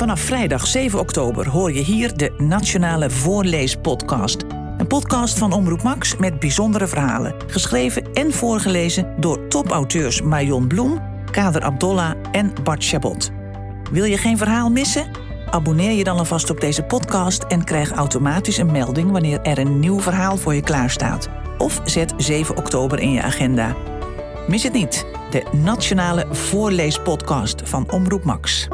Vanaf vrijdag 7 oktober hoor je hier de Nationale Voorleespodcast. Een podcast van Omroep Max met bijzondere verhalen. Geschreven en voorgelezen door topauteurs Marion Bloem, Kader Abdollah en Bart Chabot. Wil je geen verhaal missen? Abonneer je dan alvast op deze podcast en krijg automatisch een melding wanneer er een nieuw verhaal voor je klaarstaat. Of zet 7 oktober in je agenda. Mis het niet, de Nationale Voorleespodcast van Omroep Max.